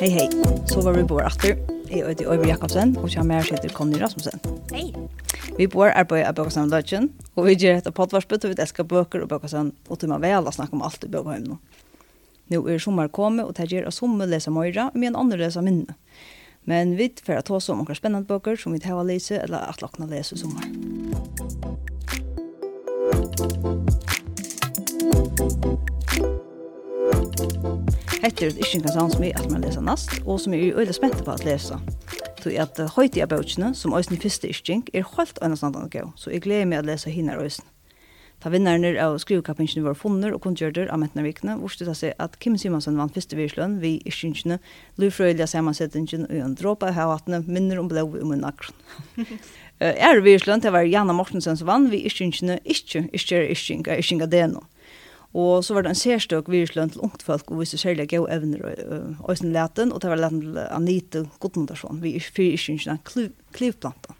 Hei, hei. Så var vi bor atter. Jeg heter Øyvind Jakobsen, og jeg mer sitter Conny Rasmussen. Hei. Vi bor arbeidet av Bøkasand Dødgen, og vi gjør etter potvarspet, og vi elsker bøker og Bøkasand, og til meg vel å snakke om alt i Bøkheimen. Nå Nå er sommer kommet, og det gjør at sommer leser Møyra, og min andre leser minne. Men vi får ta oss om noen spennende bøker som vi tar å lese, eller at lakene leser sommer. Thank. Hette er ikke en kansang som jeg at man leser nast, og som jeg er øyelig spent på at lesa. Så at høyt i bøkene, som øyne første ischink, er helt øynestand an gau, så jeg gleder meg at lesa hinner øyne. Ta vinnerne av skrivekapinsjene var funner og kundgjørder av Mettnervikene, vorste det seg at Kim Simonsen vant første virslønn vi iskinkene, lufrøylige sammensettingen og en dråpe av havatene, minner om blå i munnakron. Er virslønn til å var Janna Mortensen som vann vi iskinkene, ikke, ikke er iskinka, iskinka det nå. Og så var det en særstøk virslønn til ungt folk, og viste særlig gau evner og øyne leten, og det var leten til Anita Godmundarsson, vi er fyrir iskynskina klivplanta.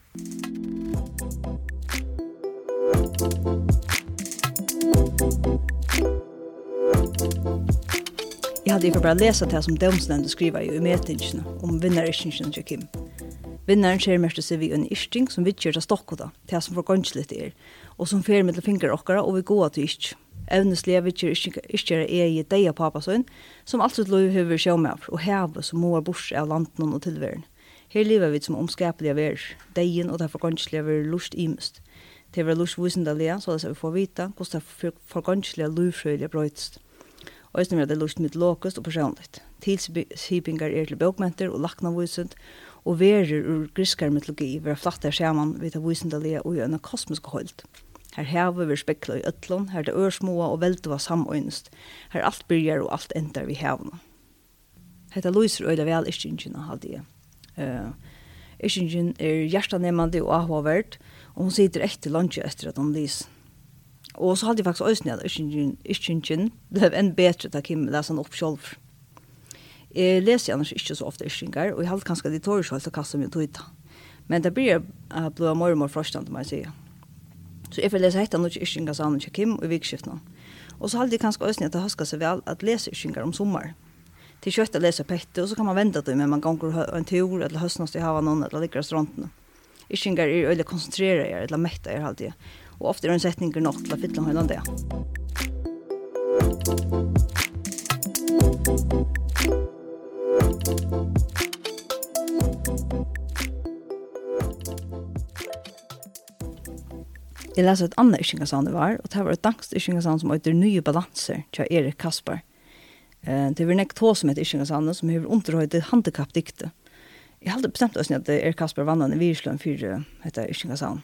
Jeg hadde ikke bare lesa det som Domsnende skriver i umetingene om vinneriskynskina til Kim. Vinnaren ser mest seg vi en ischting som vi til Stokkota, til som får ganslet er, og som fer med til fingre okkara, og vi går til isch evneslige vitcher ikke er i deia pappa sønn, som alt sitt lov hever sjåmøver og heve som må bors av landen og tilværen. Her lever vi som omskapelige verer, deien og derfor ganslige verer lust imest. Det var lust visendelige, så det vi får vite hvordan det forganslige lovfrøyelige brøytest. Og jeg det er lust mitt lokest og personligt. Tilshypingar er til bøkmenter og lakna visent, og verer ur griskar mytologi vera flatter saman vid det visendelige og en kosmiske holdt. Her hever vi spekla i ötlån, her det ørsmåa og veldva samøynest. Her alt byrjar og alt endar vi hevna. Hetta lyser øyla vel iskingina, halde jeg. Uh, iskingin er hjertanemandi og ahåverd, og hun sitter etter lunge etter at hun lyser. Og så hadde jeg faktisk øyne at iskingin, iskingin blev enn bedre til Kim lese han opp selv. Jeg leser annars ikke så ofte iskingar, og jeg hadde kanskje de tårer selv til å kaste meg ut Men det blir jeg og mer frostant, må jeg sier. Så jeg får lese hette noe Ischingar sammen til Kim i vikskiftene. Og så halde jeg kanskje også at det husker seg vel at lese Ishinga om sommer. Til kjøtt å lese pette, og så kan man vente til men man ganger en tur, eller høstnast i havet noen, eller ligger strandene. Ishinga er øyelig konsentrere er, eller mette er halde jeg. Og ofte er en setninger nok til å fytle en det. Thank. Jeg leser et annet Yshingasand det var, og det var et dansk Yshingasand som heter Nye Balanser, til Erik Kaspar. Uh, det var nekk tå som heter Yshingasand, som har underhøyde handikappdikte. Jeg hadde bestemt oss at Erik Kaspar vann en virsløn for heter Yshingasand.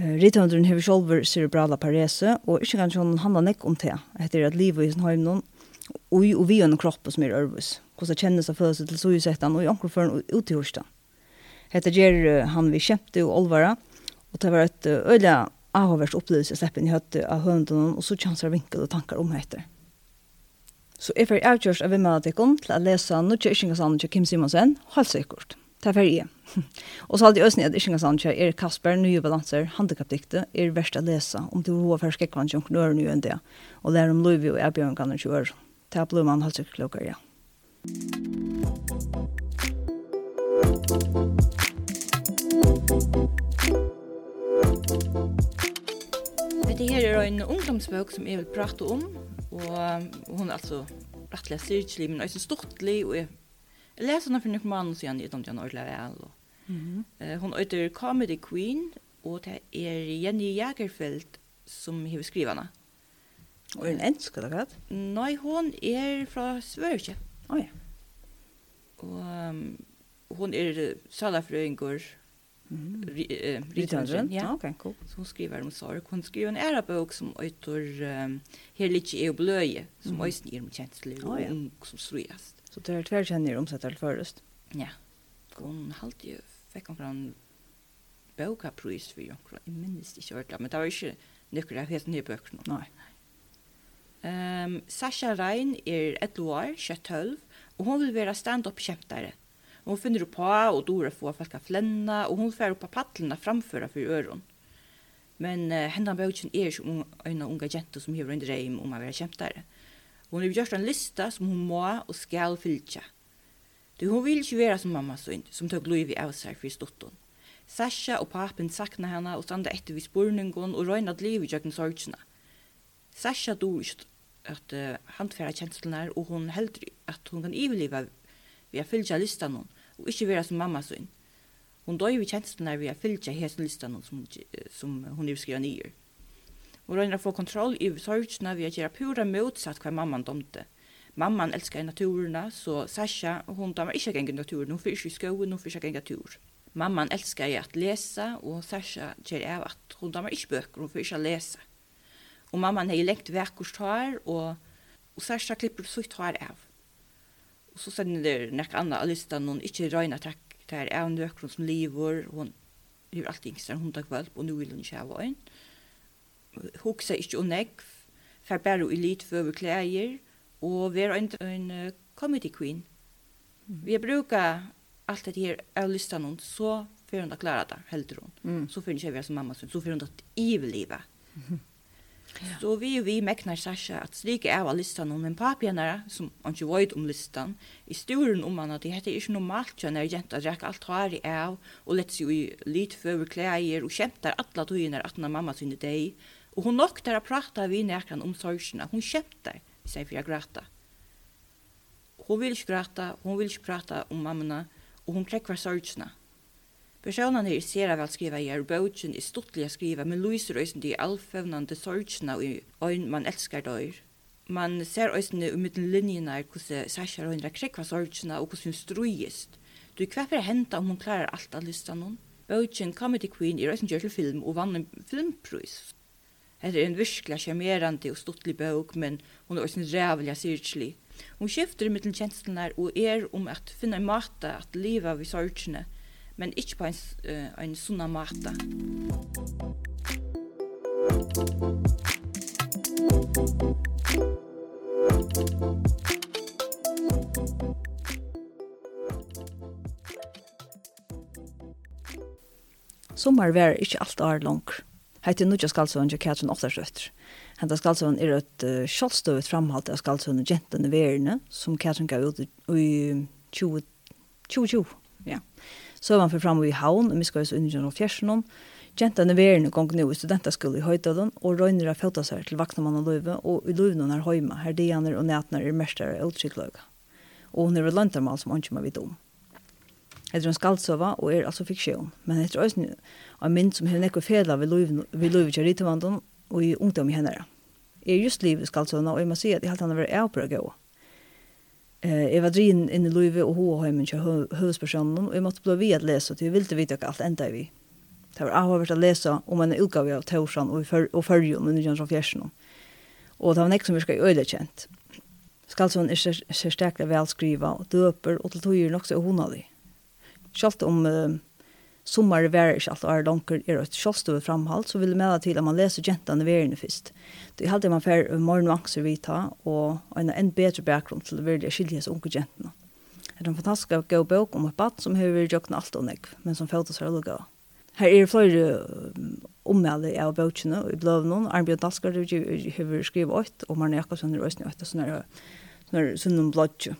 Uh, Ritthunderen hever sjolver cerebrala parese, og Yshingasand handler nekk om det, etter at livet i sin heim noen, og vi har noen kropp som er ørvis. Hvordan kjennes og følelser til sugesettan og i ankerføren og ut i hørsta. Hette gjør han vi kjempte og olvara, Og det var et øyla avhåverst opplevelse jeg slapp inn i høyde av høyndene, og så kjanser vinkel og tankar om høyter. Så jeg får avgjørs av vimmelatikken til å lese Nudja Ishingasan til Kim Simonsen, helt sikkert. Det er ferdig. og så hadde jeg også at Ishingasan til Erik Kasper, nye balanser, handikappdikte, er verst å lese om du har først ikke vanskje om knøren enn det, og lære om Louis og Erbjørn kan ikke gjøre. Det er blod man helt sikkert klokker, ja. Thank. Dette her er en ungdomsbøk som jeg vil prate om, og hun er altså rettelig syrkelig, men også stortlig, og jeg leser henne for noen måneder siden i Don Jan Orla Vel. Hun er Comedy Queen, og det er Jenny Jagerfeldt som har skrivet henne. Og er hun ensk, eller hva? Nei, hun er fra Sverige. Å oh, ja. Og um, hun er salafrøyngur, Mm. Uh, ja. Ah, okay, cool. Så hon skriver om sorg. Hon skriver en ära bok som heter um, Her litt er bløye, som mm. øyne gir om kjensler og oh, ja. ung som strøyest. Så det er tver kjenner omsettet først? Ja. Hon halte jo, fikk hun fra en bokapris for jonkron. Jeg minnes ikke hørt det, men det var ikke nøkker av helt nye bøker nå. Nei. Um, Sasha Rein er et år, 12, og hun vil være stand-up-kjemptere Hon finner upp på och då får folk att flänna och hon får upp på paddlarna framföra för öron. Men uh, hendan bøkjen er ikke om en unga jente som hever en dreim om å være kjemptare. Hon har gjort en lista som hon må og skal fylltja. Du, hon vil ikke være som mamma sin, som tog lov i av seg for stotten. Sasha og papen sakna henne og standa etter vi spurningon og røyna at livet gjøkken sorgsina. Sasha dår ikke at uh, handfæra kjenslene og hun heldur at hun kan iveleva ved å fylkja listan hon og ikkje vera som mamma sin. Hon døy vi kjenslene ved å fylgja hesen listan som, som hun er skriva nyer. Hun røyner å få kontroll i sorgsna vi har gjøre pura motsatt hva mamman domte. Mamman elskar naturerna, så Sasha, hon damer ikkje gengen naturen, hun fyrir ikke i skoen, hun fyrir ikke gengur tur. Mamman elskar jeg at lesa, og Sasha kjer av at hun damer ikkje bøker, hun fyrir ikke lesa. Og mamman hei lengt vekkurs tar, og, og Sasha klipper sutt tar av. Og så sender det nek anna av listan, hun ikke røyna takk, det er en nøkron som lever, hun lever alltid yngst en hundagvalp, og nu vil hun ikke ha en. Hun seg ikkje og negv, fer bare i lit føver klæger, og vi er en, en uh, comedy queen. Mm. Vi brukar allt det her av listan hun, så fyrir hun da klara det, heldur hun. Mm. Så fyrir hun ikke være som mamma, så fyrir hun da ivelliva. Mm Ja. Så vi og vi meknar Sasha at slike er av listan om en papjennare, som han ikke vet om listan, i sturen om han at det heter ikke normalt kjønn er jenta drekk alt har i av, og lett seg i lit føver klæger, og kjemtar atla tøyner atna mamma sinne deg, og hun nok der a prata vi nekran om sorgsina, hun kjemtar, sier for jeg grata. Hun vil ikke grata, hun vil ikke prata om mammana, og hun krekvar sorgsina. Personene ser sera vel skriva i er bøtjen i stuttelig skriva, men lyser øysen de allfevnande sorgsna i øyn man elskar døyr. Man ser øysen i midten linjene er hvordan Sasha Røyndra krekva sorgsna og hvordan hun strøyest. Du hva for henta om hun klarar alt av lysta noen? Bøtjen Comedy Queen er øysen gjør til film og vann en filmprys. Hetta er en virkelig sjarmerandi og stuttlig bók, men hon er også rævliga syrkelig. Hun skifter i mittel kjenslene og er om at finna en måte at liva vi sorgene, men ikke på en, uh, en sunna måte. Sommar var ikke alt år langt. Heiti nu skal så til Katrin Oftarsøtter. Henta skal så er et uh, sjálfstøvet framhalt av skaldsøvn og jentene verene, som Katrin gav ut i 2020. 20, 20, ja. Så var han för framme i havn, og vi skal jo så under og fjersen Gentan er veren gong nå i studentaskole i Høydalen, og røyner av seg til Vaknamann og Løyve, og i Løyve er høyma, her dianer og nætnar er mestare og eldskikløyga. Og hun er ved lantarmal som han kjumma vidt om. Etter en skaldsøva, og er altså fiksjon, men etter òsne av mynd som har ekko fela ved Løyve til rytemandon og i ungdom i henne. Jeg er just livet skaldsøvna, og jeg må si at jeg halte han å være avbrøy gau. Eh, jeg var drin inn i Luive och hoa hemmen til høvespersonen, og jeg måtte bli vid att lese, till jeg ville vite hva alt enda vi. Det var avhårt å lese om en utgave av Torsan og för, och under Jönsson Fjersen. Og det var näkt som virkar öjligt kjent. Skalsson är särskilt välskriva och döper och till tog är också honalig. Kjallt om... Eh, sommar var ikke alt er langt er et kjølstøve framhold, så vil det melde til at man leser jentene verene først. Det er alltid man får morgenvangser vi ta, og en, en bedre bakgrunn til å velge skiljes unge gentene. Det er en fantastisk god bok om et bad som har vært jøkken alt og nek, men som føltes her lukket. Her er flere ommelder av bøkene i bløvene. Arnbjørn Dalsgaard har skrivet åt, og Marne Jakobsen har røstene åt, det sånne sunnen blodtjø.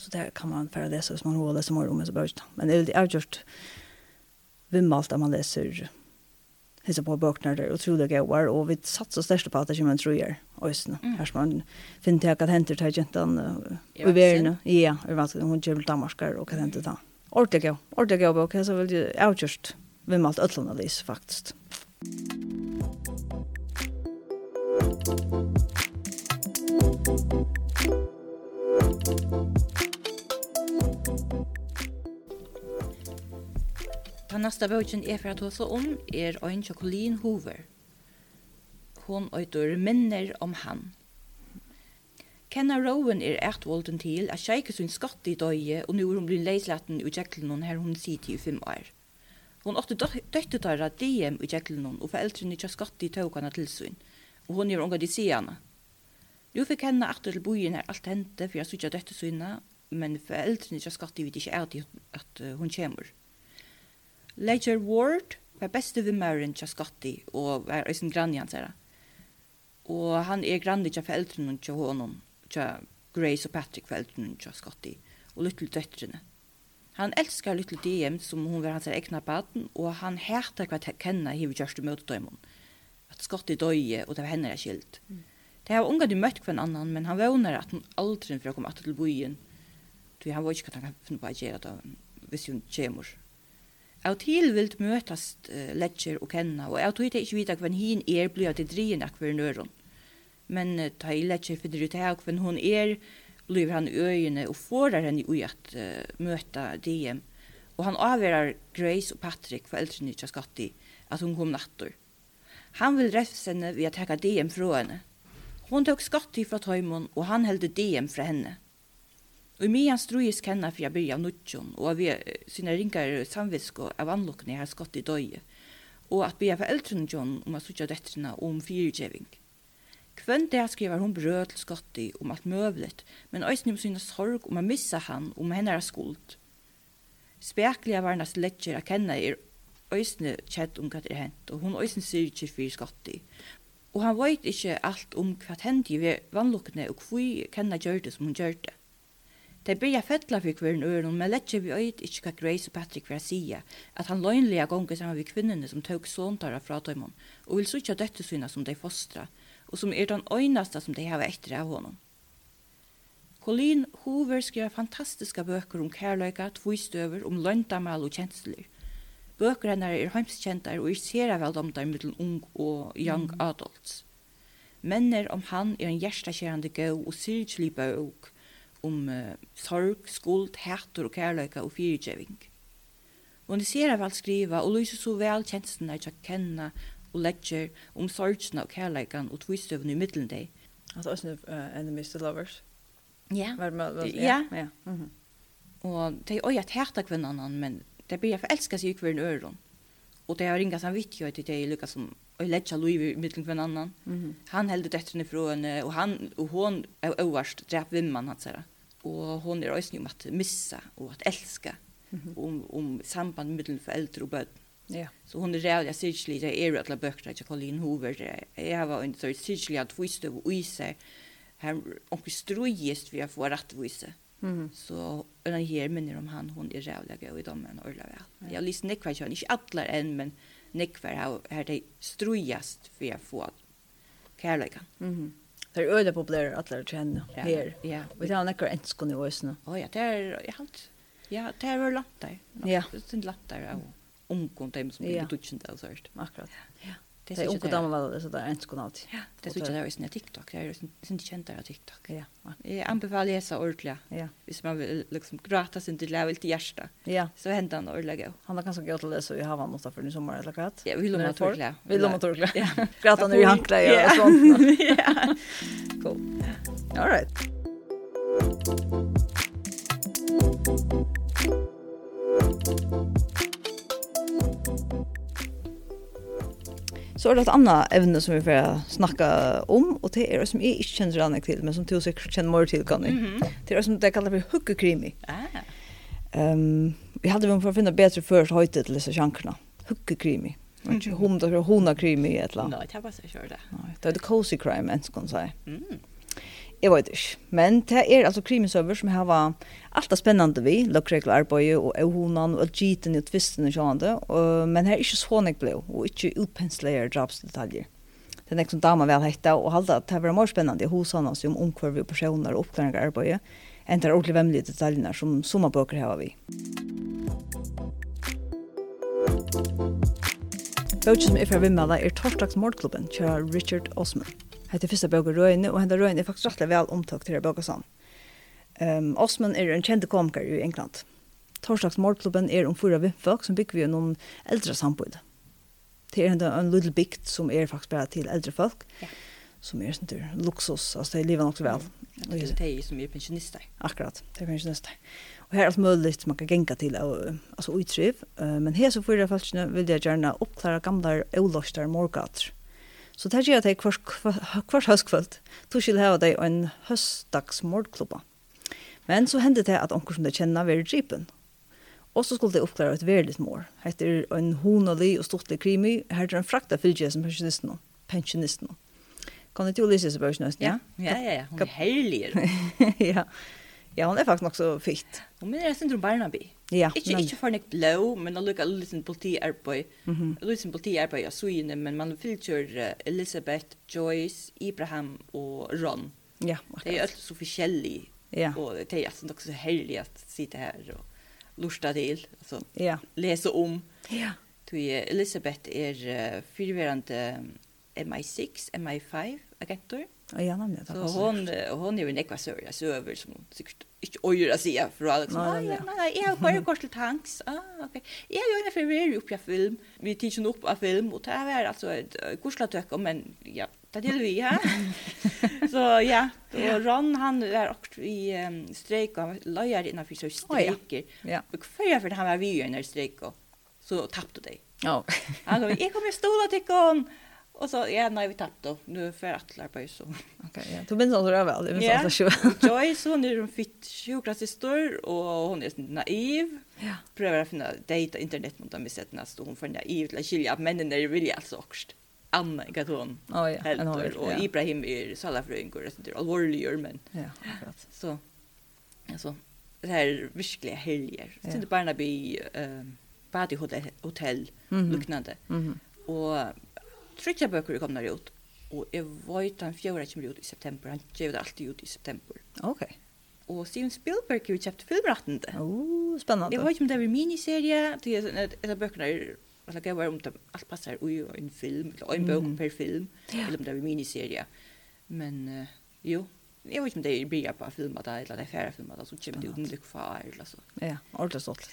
Så det kan man fære lese hvis man har lese mer om disse bøkene. Men det er litt avgjort vimmalt at man leser hissa på bøkene der utrolig gøyere, og vi satser største på at det kommer en trojer, øyne. Mm. Her som man finner til hva henter til jentene uh, i verden. Ja, i verden, hun kommer til Danmark og hva henter ta. Ordentlig gøy, ordentlig gøy bøk, så vil jeg avgjørst vimmalt øtlande lys, faktisk. Den nästa boken är för att hon om er ein Jacqueline Hoover. Hon öjtor minner om han. Kenna Rowan er ætvolden til at kjeike sin skatt i døye, og nu er hun blir leislaten i Jeklinon her hun sitter i fem år. Hon åtte døtte tar av DM i Jeklinon, og foreldrene ikke skatt i tøkene til sin, og hon gjør unga de sidene. Nu fikk henne at til bojen her alt hente, for jeg sykja døtte sine, men foreldrene ikke skatt i vidt ikke er at hun kommer. Ledger Ward var beste vi vimmeren til Scotty og var i sin grann igjen, sier Og han er grann til foreldrene til honom, til Grace og Patrick foreldrene til Scotty og lytte døtrene. Han elskar lytte DM som hun var hans egna baden, og han hætar hva kjenner hiver kjørste møtedøymon. At Scotty døye, og det var henne er skilt. Mm. Det har unga de møtt hver annan, men han vånar at han aldri fyrir å komme til byen. Du, han var ikke hva han kan finne på å gjøre da, hvis hun kommer. Av til vil møtast uh, ledger og kenna, og av til ikke vite hvem hin er blir at det drien ak hver nøren. Men uh, ta i ledger finner ut her hvem hun er, blir han i øyene og forar henne ui at uh, møta DM. Og han avverar Grace og Patrick, foreldrene ikke skatti, at hun kom nattor. Han vil refse henne ved å takke DM fra henne. Hon tok skatti fra tøymon, og han helde DM fra henne. Og i mian struis kenna for jeg byrja av nudjon, og vi sina ringar samvisko av anlukkene har skott i døye, og at byrja for eldrene John om at sutja døttrene om fyrirgjeving. Kvenn det skriver hun brød til Skotti om alt møvlet, men øysen om sina sorg om å missa han om henne er skuld. Spekliga var hennes ledger å kenna er øysene kjedd om hva det er hent, og hun øysen sier ikke for Skotti. Og han veit ikke alt om hva hent i vanlukkene og hvor kenna gjør det som hun gjør det. Det blir jeg fettla for kvinnen øren, men letje vi øyt ikke hva Grace og Patrick vil si, at han løgnlige gonger saman med kvinnene som tøk såntara fra døymon, og vil sutja dette syna som de fostra, og som er den øynasta som de har etter av honom. Colleen Hoover skriver fantastiska bøker om kærløyga, tvistøver, om løntamal og kjensler. Bøker henne er heimskjentar og isera vel om der mittel ung og young adults. Menner om han er en hjertakjærande gau og syrkelig bøk, om uh, sorg, skuld, hætter og kærløyka og fyrirgjeving. Og hun ser vel skriva og lyser så vel kjenslene til å kjenne og ledger om sorgene og kærløykan og tvistøvene i middelen deg. Altså også uh, enemies to lovers? Ja. Var, det var, ja. ja. ja. Mm -hmm. Og det er øyet hætta kvinnerne, men det blir forelska seg i hver øron. Og det har ringa samvittighet til det lukka som og letja Louis mittlum kvann annan. Mm -hmm. Han heldur døttrene fra henne, og han og hon er øverst drep vimman hans herre og hon er også om at missa og at elska mm -hmm. om, om samband mellom foreldre og bøten. Ja. Så hon er rævlig syrkelig, det er jo alle bøkene til Colleen Hoover, jeg har en sånn syrkelig at viste og vise, her onker strøyest vi har fått rettvise. Mm. Så den her minner om han, hon er rævlig og i dommen og orla vel. Jeg har lyst nekvar kjønn, ikke atler enn, men nekvar her, her det strøyest vi har fått kærleikan. Mm -hmm. Det er øde populære at lære til ja, her. Ja. Vi tar nekker enskene i åsene. Å ja, det er, jeg har Ja, det er vel langt der. Ja. Det er langt der, ja. Omkom dem som er i dutjen der, så Akkurat. Ja. Det är onkel damer så där ens kunna. Ja, det tycker jag är en TikTok. Det är inte känt där TikTok. Ja. Jag anbefaller läsa ordliga. Ja. Hvis man vill liksom grata sin till level till hjärta. Ja. Så händer han ordliga. Han har ganska gott att vi i Havan något för nu sommar eller kat. Ja, vi lånar att ordla. Vi lånar att. Ja. Grata nu i handkläder och sånt. Ja. Cool. All right. er det et annet evne som vi får snakke om, og det er det som jeg ikke kjenner annet til, men som du sikkert kjenner mer til, kan jeg. Mm -hmm. Det er det som det kallar for hukkekrimi. Ah. Um, vi hadde vi for å finne bedre før så høyte til disse sjankene. Hukkekrimi. Mm -hmm. Hun, det er hona krimi et eller annet. Nei, det er bare så kjør det. Nei, det er det cozy crime, enn skal man si. Mm. Jeg vet ikke. Men det er altså krimisøver som har alt det spennende vi, løkreglerarbeidet og evhonan og giten og tvisten og sånn. Men her er ikke sånn jeg ble, og ikke utpensleier drapsdetaljer. Det er nek som damer vel hette, og halda at det var mer spennende hos han som om omkvarve og personer og oppklaringsarbeidet, enn det er ordentlig vemmelige detaljerna som sommerbøker har vi. Bøkje som er fra Vimmela er torsdags mordklubben, kjører Richard Osman heter Fyrsta bøk og røyne, og henne røyne er faktisk rettelig vel omtøkt til bøk og sånn. Um, Osman er en kjente komiker i England. Torsdags målklubben er om fyra vimfolk som bygger vi noen eldre samboende. Det er en, en liten bygd som er faktisk bare til eldre folk, ja. som er sånn til luksus, altså det er livet nok så vel. Ja, det er de som er pensjonister. Akkurat, det er pensjonister. Og her er alt mulig som man kan genka til, altså utriv. Men her så fyra folkene vil jeg gjerne oppklare gamle olåster morgater. Så det gjør at jeg hver høstkvöld tog til å ha deg en høstdags mordklubba. Men så hendte det at onker som det kjenner var dripen. Og så skulle det oppklare et verlig mor. Hette en honali og stortlig krimi. Her er en frakta fylgje som pensjonisten. pensjonisten. Kan du til å seg på? Ja, ja, ja. ja. Hun er herlig. ja. Ja, hon är faktiskt också fitt. Hon menar jag syndrom Barnaby. Ja. Inte inte för nek blå, men hon lukar lite politi arboj. Mm -hmm. Lite politi jag så inne, men man filter Elizabeth, Joyce, Ibrahim och Ron. Ja, akkurat. Det är så officiellt. Ja. Och det är alltså också härligt att sitta här och lusta till, alltså ja. läsa om. Ja. Tui Elizabeth är uh, fyrverande MI6, MI5 agentur. Ja, nämligen. Så hon hon är ju en ekvasörja så söver som säkert inte ojer att säga för alla som nej nej nej jag har ju kort till tanks. Ah okej. Jag gör en förvirring upp jag film. Vi tittar upp av film och det är alltså ett kurslatöck om men ja, det är vi ja. så ja, och Ron han är också i um, strejk och lojar innan för så strejker. Ja. Och för för han var vi ju när strejk och så tappade det. Ja. Han Alltså jag kommer stola till kon. Och så ja, nej vi tappade då. Nu för att lära på så. Okej, ja. Du minns alltså väl. det minns alltså så. Joyce hon är en fitt sjukgymnastister och hon är naiv. Ja. Prövar att finna data internet mot dem i sätt nästa hon för naiv till att skilja att männen är vilja alltså också. Anna Gaton. Oh, ja, en har och Ibrahim är salafröingur och är allvarliga men. Ja, akkurat. Så alltså det här verkliga helger. Ja. Sint Barnaby eh Badi hotell, hotell mm -hmm. liknande. Mm -hmm. Och tryggja bøker kom der ut. Og jeg vet han fjøra kommer ut i september. Han gjør det alltid ut i september. Ok. Og Steven Spielberg har kjøpt filmrettende. Oh, spennende. Jeg vet ikke om det er en miniserie. Det er et av bøkene er Alla gav om det allt passar i en film, eller en bok per film, ja. eller om det är en miniserie. Men uh, jo, jag vet inte om det är bra på filmat eller det är färre det, så kommer det ut en lyck far eller så. Ja, ordentligt stolt.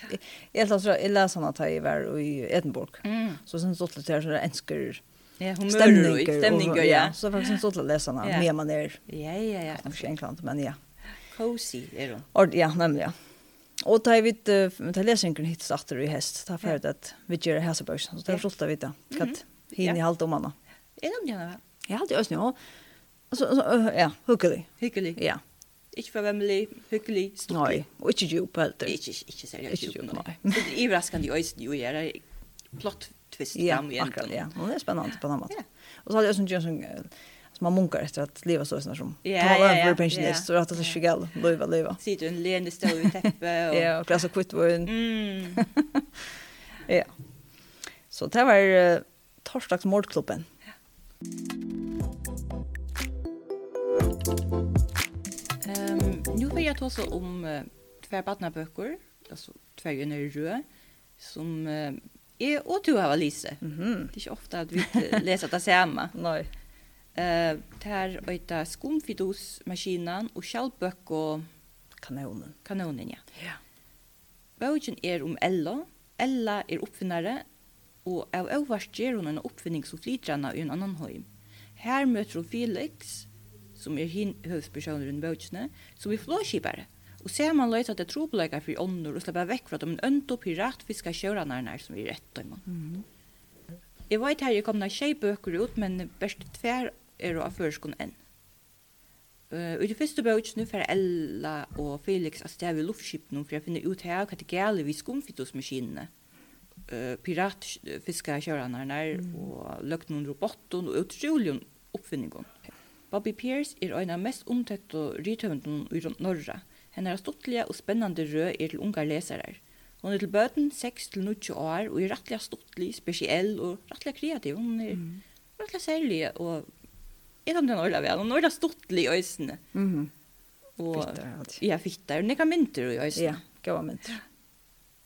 Jag jag läser han att jag var i Edinburgh, mm. så sen stolt lite här så det enskar Ja, humörigt, stämningar, ja. Så faktiskt så att läsa när mer man är. Ja, ja, ja. Kanske enkelt, men ja. Cozy är det. Och ja, nämligen ja. Och tar vi med ta läsningen hit startar i häst. Ta för att vi gör det här Så börs så det är roligt att veta. Katt hin i halt om anna Är det nämligen va? jag hade ju snö. Alltså ja, hyggelig. Hyggelig. Ja. Ikke for vemmelig, hyggelig. Nej, och inte djup helt. Ikke, ikke, Inte inte seriöst. Nej. Det er overraskende i öst ju är plott twist ja, fram igen. Akkurat, ja, och det är spännande på något sätt. Ja. Och så hade jag sån ju sån som man munkar efter att leva så såna som ja, ja, var ja, pensionist så att det är så leva leva. Sitter en leende stol i täppe och Ja, och klassa kvitt var en. Mm. ja. Så det var uh, torsdags mordklubben. Ehm, um, nu vill jag ta så om uh, två barnaböcker, alltså två i röd som uh, jag og du har Lise. Mhm. Mm det er ikke ofte at vi läser det samme. Nej. Eh, uh, där öta skumfidus maskinen og... och kanonen. Kanonen ja. Ja. Bogen er om Ella. Ella är uppfinnare och av øverst gjør hun en oppfinning som flytrarna i en annan höjm. Her møter hun Felix som är hin høvdspersoner i bögen som er flåskipare. Og ser man løyt at det er trobeleikar for ånder og slipper vekk fra dem, en ønd opp i rettfiska kjøranarnar som vi rett dem. Mm -hmm. Jeg vet her, jeg kom da tjei bøker ut, men best tver er å avførskon enn. Uh, I det første bøkene får Ella og Felix av stedet ved luftskipen for å finne ut her hva det gale vi skumfittosmaskinene. Uh, piratfiska kjøranarnar mm. og løgten under robotten og utrolig oppfinningen. Bobby Pierce er en av mest omtøkt og rytøvenden i Norra. Hennara stuttliga og spennende rød er til unge lesere. Hon er til bøten 6-9 år og er rettelig stuttlig, spesiell og rettelig kreativ. Hon er mm. rettelig særlig og jeg tar den ordentlig vel. Hon er rettelig stuttlig i øysene. Mm -hmm. Og, fittar, ja, fittar. Nekka mynter i øysene. Ja, gav mynter.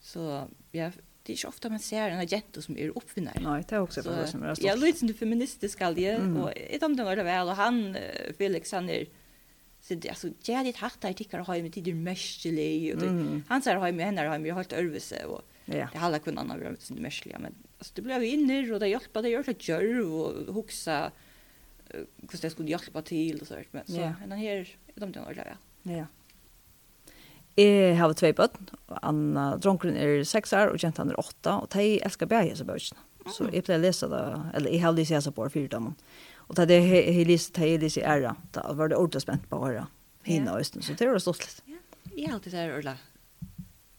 Så ja, det er ikke ofte man ser en agent som er oppfinner. Nei, det er også det som er stort. Ja, litt som du feministisk aldri, mm. og jeg tar den ordentlig vel. Og han, Felix, han er Så det, alltså, jag hade ett harta i tickar och har ju med tider mörslig. Mm. Han säger har ju med henne har ju helt örvelse. Och, Ja. Det hade kunnat annan varit sin märsliga, men alltså, det blev inne och det hjälpte, det gör ett gör och huxa hur det skulle hjälpa till och så sådär. Men så, ja. men här, de den ordentligt väl. Ja. Jeg har två bøtten, og Anna Dronkren er 6 år, og Jentan er 8, og de elsker bære hese bøtjene. Så jeg pleier å lese det, eller jeg har lyst til å lese på fire damer. Och det är Helis Taelis i ära. Da var det ordentligt spent på åra. Hina østen, så det var stått litt. Ja. I allt det där vet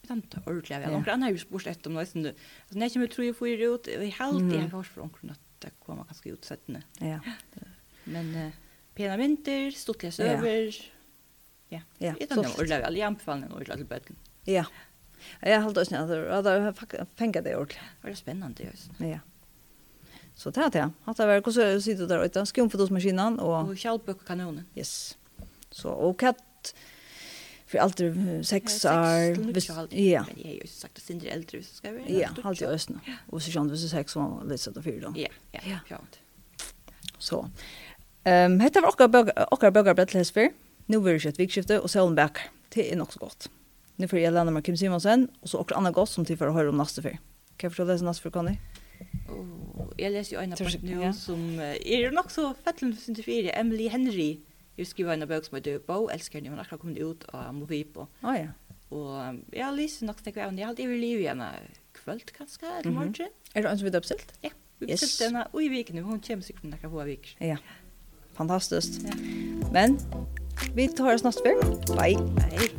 Utan ordentligt väl. har annars spurs ett om nästan nu. Alltså när kommer tror jag får ut i halt i har försprång från att det kommer ganska utsättande. Ja. Men eh, pena vinter, stortliga söver. Ja. Ja. Utan ordentligt väl. Jag anbefaller en ordentligt till böcken. Ja. Jeg håller oss ner. Jag har fengt det ordentlig. Det var spännande just. Ja. Så det er det. Hatt det vært, hvordan sier du der ute? Skumfotosmaskinen og... Og kjallbøkkanonen. Yes. Så, og katt för er seks år visst ja men jag har ju sagt att Sindre äldre så ska vi ja halt i østene. och så kände vi så sex var lite så där för då ja ja ja så ehm Hette var också burger också burger breadless Nå nu vill ikke et vikskifte och så back det är nog så gott nu för jeg lämnar med Kim Simonsen och så också Anna Goss som til för å höra om nästa fyr. kan jag förstå det nästa fyr, kan ni jag läste ju en bok nu som är nog så fattel sin fyra Emily Henry. Jag skriver en bok som jag döpte och älskar när hon har kommit ut av Movipo. Ja ja. Och jag läste nog snack om det alltid i livet gärna kvöld kanske eller morgon. Er det en ens vid uppsilt? Ja. Vi Yes. Den och i veckan nu hon kommer sig från några få veckor. Ja. Fantastiskt. Ja. Men vi tar oss nästa vecka. Bye. Bye.